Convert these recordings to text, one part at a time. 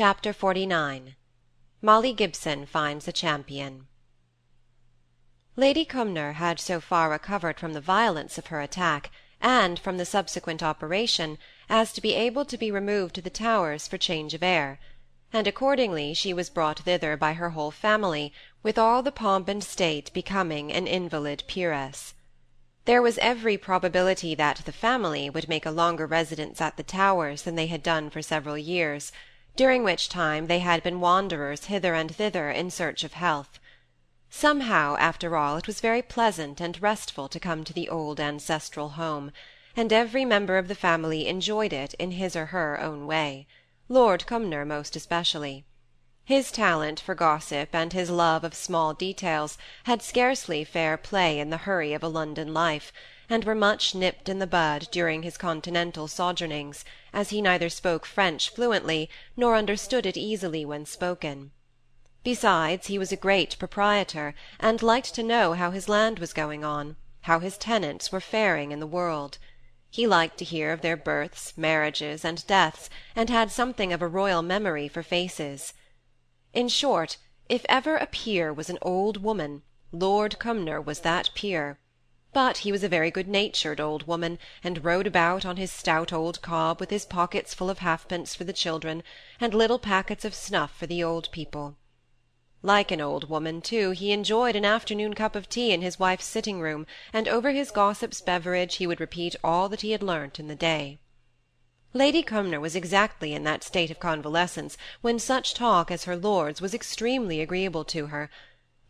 Chapter XLIX Molly Gibson finds a champion Lady Cumnor had so far recovered from the violence of her attack, and from the subsequent operation, as to be able to be removed to the Towers for change of air; and accordingly she was brought thither by her whole family, with all the pomp and state becoming an invalid peeress. There was every probability that the family would make a longer residence at the Towers than they had done for several years during which time they had been wanderers hither and thither in search of health. Somehow, after all, it was very pleasant and restful to come to the old ancestral home, and every member of the family enjoyed it in his or her own way Lord Cumnor most especially. His talent for gossip and his love of small details had scarcely fair play in the hurry of a London life and were much nipped in the bud during his continental sojournings, as he neither spoke French fluently nor understood it easily when spoken. Besides, he was a great proprietor, and liked to know how his land was going on, how his tenants were faring in the world. He liked to hear of their births, marriages, and deaths, and had something of a royal memory for faces. In short, if ever a peer was an old woman, Lord Cumnor was that peer but he was a very good-natured old woman, and rode about on his stout old cob with his pockets full of halfpence for the children, and little packets of snuff for the old people. Like an old woman, too, he enjoyed an afternoon cup of tea in his wife's sitting-room, and over his gossip's beverage he would repeat all that he had learnt in the day. Lady Cumnor was exactly in that state of convalescence when such talk as her lord's was extremely agreeable to her,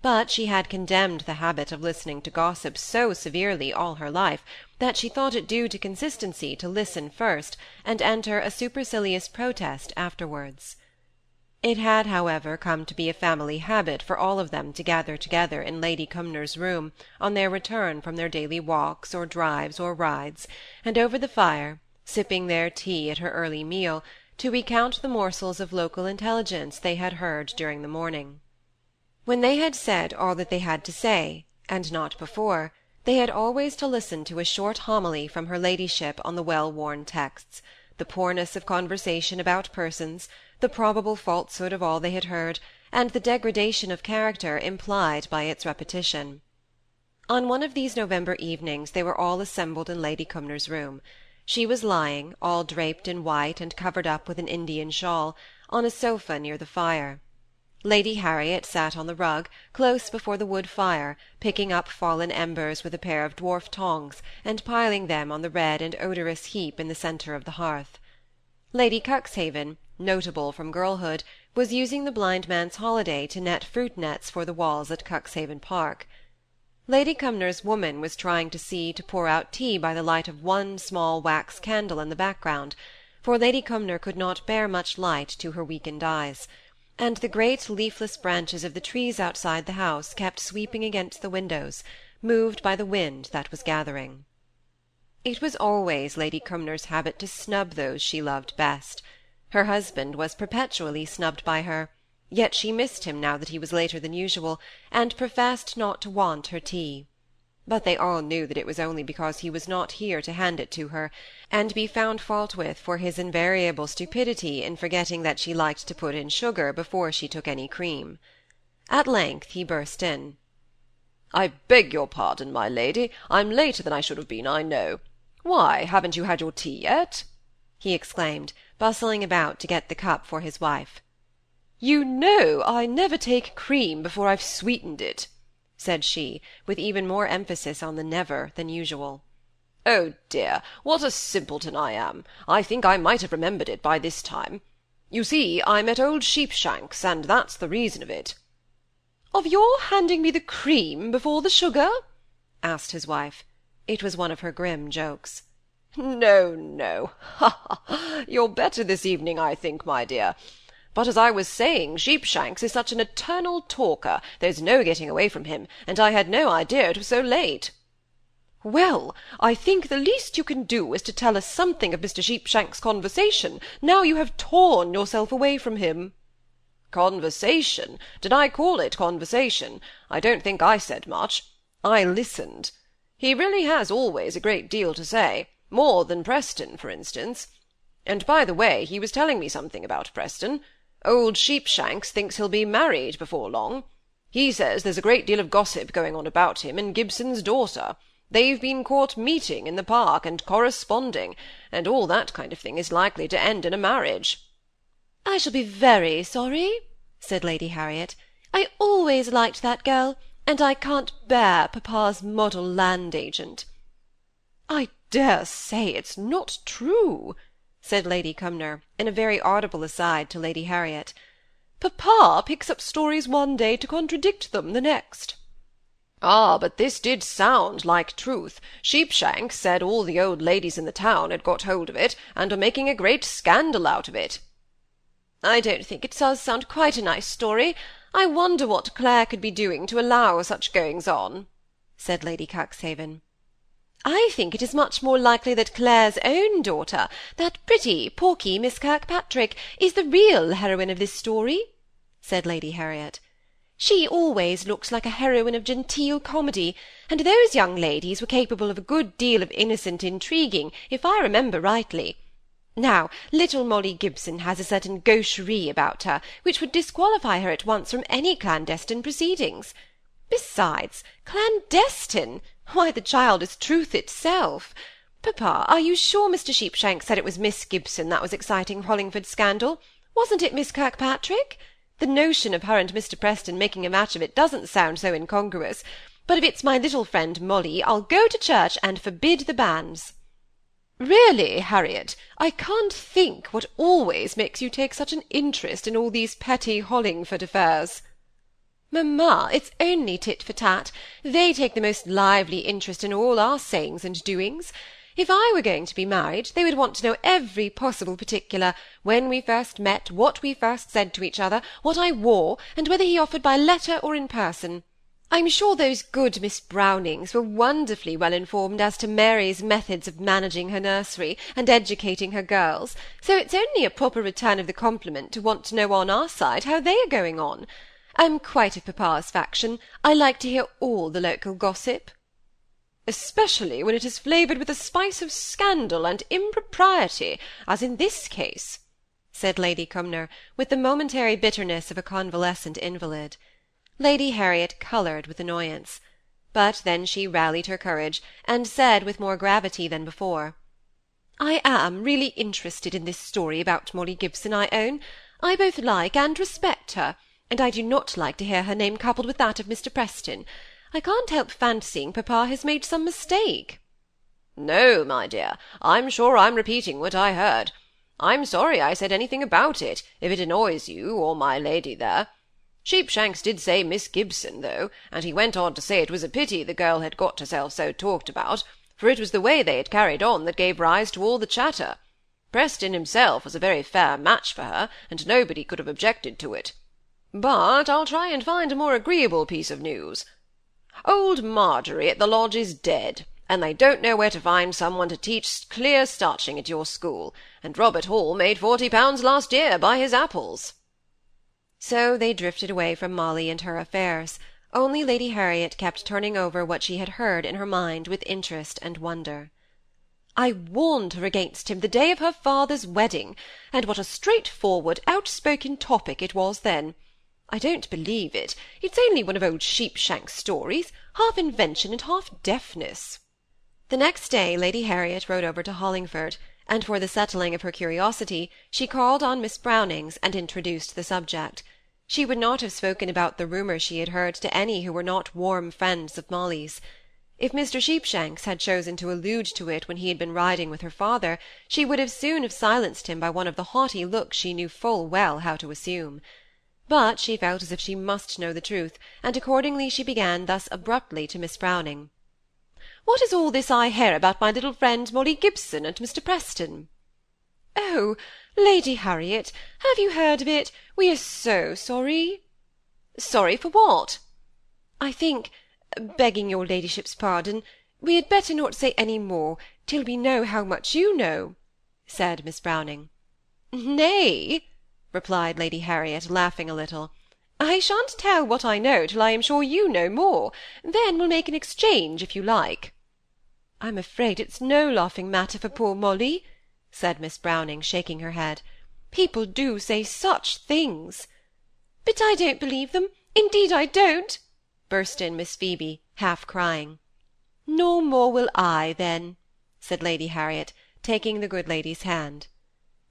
but she had condemned the habit of listening to gossip so severely all her life that she thought it due to consistency to listen first and enter a supercilious protest afterwards. It had, however, come to be a family habit for all of them to gather together in Lady Cumnor's room on their return from their daily walks or drives or rides, and over the fire, sipping their tea at her early meal, to recount the morsels of local intelligence they had heard during the morning. When they had said all that they had to say, and not before, they had always to listen to a short homily from her ladyship on the well-worn texts, the poorness of conversation about persons, the probable falsehood of all they had heard, and the degradation of character implied by its repetition. On one of these November evenings they were all assembled in Lady Cumnor's room. She was lying, all draped in white and covered up with an Indian shawl, on a sofa near the fire. Lady Harriet sat on the rug, close before the wood fire, picking up fallen embers with a pair of dwarf tongs, and piling them on the red and odorous heap in the centre of the hearth. Lady Cuxhaven, notable from girlhood, was using the blind man's holiday to net fruit nets for the walls at Cuxhaven Park. Lady Cumnor's woman was trying to see to pour out tea by the light of one small wax candle in the background, for Lady Cumnor could not bear much light to her weakened eyes and the great leafless branches of the trees outside the house kept sweeping against the windows, moved by the wind that was gathering. It was always Lady Cumnor's habit to snub those she loved best. Her husband was perpetually snubbed by her, yet she missed him now that he was later than usual, and professed not to want her tea but they all knew that it was only because he was not here to hand it to her, and be found fault with for his invariable stupidity in forgetting that she liked to put in sugar before she took any cream. At length he burst in. I beg your pardon, my lady, I'm later than I should have been, I know. Why, haven't you had your tea yet? he exclaimed, bustling about to get the cup for his wife. You know I never take cream before I've sweetened it said she, with even more emphasis on the never than usual. Oh dear, what a simpleton I am! I think I might have remembered it by this time. You see, I met old Sheepshanks, and that's the reason of it. Of your handing me the cream before the sugar? asked his wife. It was one of her grim jokes. No, no. Ha, ha! You're better this evening, I think, my dear. But as I was saying, Sheepshanks is such an eternal talker, there's no getting away from him, and I had no idea it was so late. Well, I think the least you can do is to tell us something of Mr. Sheepshanks' conversation, now you have torn yourself away from him. Conversation? Did I call it conversation? I don't think I said much. I listened. He really has always a great deal to say, more than Preston, for instance. And by the way, he was telling me something about Preston. Old Sheepshanks thinks he'll be married before long. He says there's a great deal of gossip going on about him and Gibson's daughter. They've been caught meeting in the park and corresponding, and all that kind of thing is likely to end in a marriage. I shall be very sorry, said Lady Harriet. I always liked that girl, and I can't bear papa's model land agent. I dare say it's not true, said Lady Cumnor, in a very audible aside to Lady Harriet. Papa picks up stories one day to contradict them the next. Ah, but this did sound like truth. Sheepshanks said all the old ladies in the town had got hold of it, and were making a great scandal out of it. I don't think it does sound quite a nice story. I wonder what Clare could be doing to allow such goings on, said Lady Cuxhaven. I think it is much more likely that Clare's own daughter, that pretty, porky Miss Kirkpatrick, is the real heroine of this story, said Lady Harriet. She always looks like a heroine of genteel comedy, and those young ladies were capable of a good deal of innocent intriguing, if I remember rightly. Now, little Molly Gibson has a certain gaucherie about her, which would disqualify her at once from any clandestine proceedings. Besides, clandestine! Why, the child is truth itself. Papa, are you sure Mr. Sheepshanks said it was Miss Gibson that was exciting Hollingford's scandal? Wasn't it Miss Kirkpatrick? The notion of her and Mr. Preston making a match of it doesn't sound so incongruous, but if it's my little friend Molly, I'll go to church and forbid the banns. Really, Harriet, I can't think what always makes you take such an interest in all these petty Hollingford affairs. Mamma, it's only tit for tat. They take the most lively interest in all our sayings and doings. If I were going to be married, they would want to know every possible particular, when we first met, what we first said to each other, what I wore, and whether he offered by letter or in person. I'm sure those good Miss Brownings were wonderfully well informed as to Mary's methods of managing her nursery, and educating her girls, so it's only a proper return of the compliment to want to know on our side how they are going on. I'm quite of papa's faction. I like to hear all the local gossip especially when it is flavoured with a spice of scandal and impropriety, as in this case, said Lady Cumnor, with the momentary bitterness of a convalescent invalid. Lady Harriet coloured with annoyance. But then she rallied her courage, and said with more gravity than before, I am really interested in this story about Molly Gibson, I own. I both like and respect her, and I do not like to hear her name coupled with that of Mr. Preston. I can't help fancying papa has made some mistake. No, my dear, I'm sure I'm repeating what I heard. I'm sorry I said anything about it, if it annoys you, or my lady there. Sheepshanks did say Miss Gibson, though, and he went on to say it was a pity the girl had got herself so talked about, for it was the way they had carried on that gave rise to all the chatter. Preston himself was a very fair match for her, and nobody could have objected to it. But I'll try and find a more agreeable piece of news. Old Margery at the lodge is dead, and they don't know where to find some one to teach clear starching at your school, and Robert Hall made forty pounds last year by his apples. So they drifted away from Molly and her affairs, only Lady Harriet kept turning over what she had heard in her mind with interest and wonder. I warned her against him the day of her father's wedding, and what a straightforward, outspoken topic it was then. I don't believe it. It's only one of old Sheepshanks' stories, half invention and half deafness. The next day Lady Harriet rode over to Hollingford, and for the settling of her curiosity, she called on Miss Brownings and introduced the subject. She would not have spoken about the rumour she had heard to any who were not warm friends of Molly's. If Mr. Sheepshanks had chosen to allude to it when he had been riding with her father, she would have soon have silenced him by one of the haughty looks she knew full well how to assume but she felt as if she must know the truth, and accordingly she began thus abruptly to Miss Browning. What is all this I hear about my little friend Molly Gibson and Mr. Preston? Oh, Lady Harriet, have you heard of it? We are so sorry. Sorry for what? I think, begging your ladyship's pardon, we had better not say any more till we know how much you know, said Miss Browning. Nay, replied Lady Harriet, laughing a little. I shan't tell what I know till I am sure you know more. Then we'll make an exchange, if you like. I'm afraid it's no laughing matter for poor Molly, said Miss Browning, shaking her head. People do say such things. But I don't believe them, indeed I don't, burst in Miss Phoebe, half crying. "No more will I, then, said Lady Harriet, taking the good lady's hand.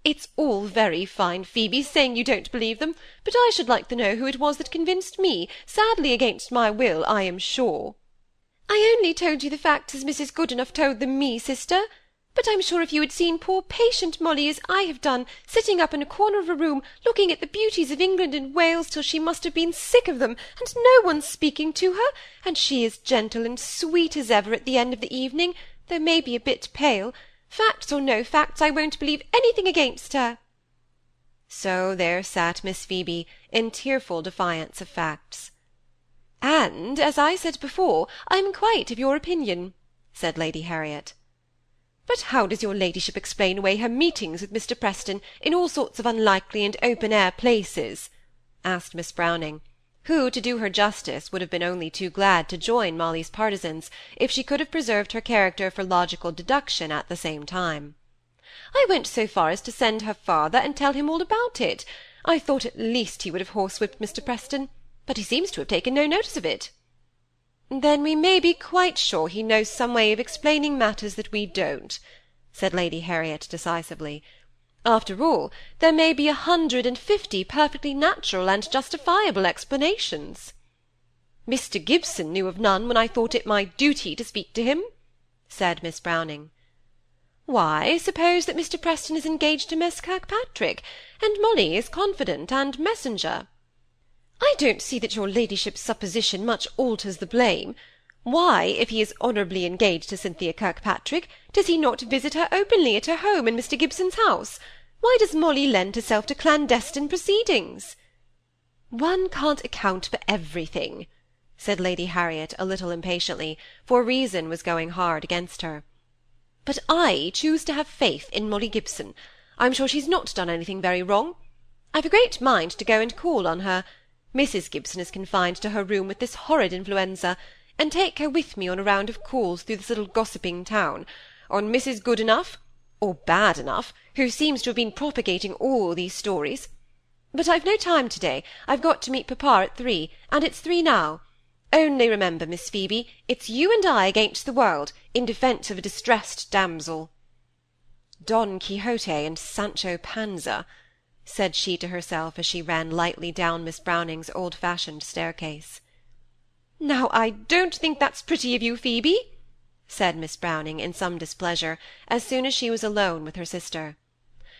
It's all very fine, Phoebe, saying you don't believe them, but I should like to know who it was that convinced me, sadly against my will, I am sure. I only told you the facts as Mrs. Goodenough told them me, sister. But I'm sure if you had seen poor patient Molly as I have done, sitting up in a corner of a room, looking at the beauties of England and Wales till she must have been sick of them, and no one speaking to her, and she as gentle and sweet as ever at the end of the evening, though maybe a bit pale, facts or no facts, I won't believe anything against her. So there sat Miss Phoebe, in tearful defiance of facts. And, as I said before, I am quite of your opinion, said Lady Harriet. But how does your ladyship explain away her meetings with Mr. Preston in all sorts of unlikely and open-air places? asked Miss Browning, who, to do her justice, would have been only too glad to join Molly's partisans, if she could have preserved her character for logical deduction at the same time. I went so far as to send her father and tell him all about it. I thought at least he would have horsewhipped Mr. Preston, but he seems to have taken no notice of it. Then we may be quite sure he knows some way of explaining matters that we don't, said Lady Harriet decisively. After all, there may be a hundred and fifty perfectly natural and justifiable explanations. Mr. Gibson knew of none when I thought it my duty to speak to him, said Miss Browning. Why, suppose that Mr. Preston is engaged to Miss Kirkpatrick, and Molly is confidant and messenger. I don't see that your ladyship's supposition much alters the blame. Why, if he is honourably engaged to Cynthia Kirkpatrick, does he not visit her openly at her home in Mr. Gibson's house? Why does Molly lend herself to clandestine proceedings? One can't account for everything, said Lady Harriet a little impatiently, for reason was going hard against her. But I choose to have faith in Molly Gibson. I'm sure she's not done anything very wrong. I've a great mind to go and call on her, Mrs. Gibson is confined to her room with this horrid influenza, and take her with me on a round of calls through this little gossiping town, on Mrs. Goodenough, or Bad enough, who seems to have been propagating all these stories. But I've no time to-day. I've got to meet papa at three, and it's three now. Only remember, Miss Phoebe, it's you and I against the world, in defence of a distressed damsel. Don Quixote and Sancho Panza, said she to herself as she ran lightly down Miss Browning's old-fashioned staircase. Now I don't think that's pretty of you, Phoebe, said Miss Browning, in some displeasure, as soon as she was alone with her sister.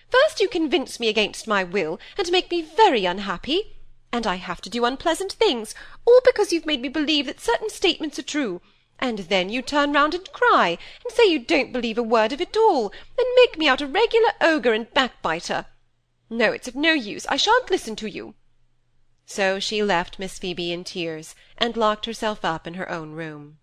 First you convince me against my will, and make me very unhappy, and I have to do unpleasant things, all because you've made me believe that certain statements are true, and then you turn round and cry, and say you don't believe a word of it all, and make me out a regular ogre and backbiter. No, it's of no use. I shan't listen to you. So she left Miss Phoebe in tears, and locked herself up in her own room.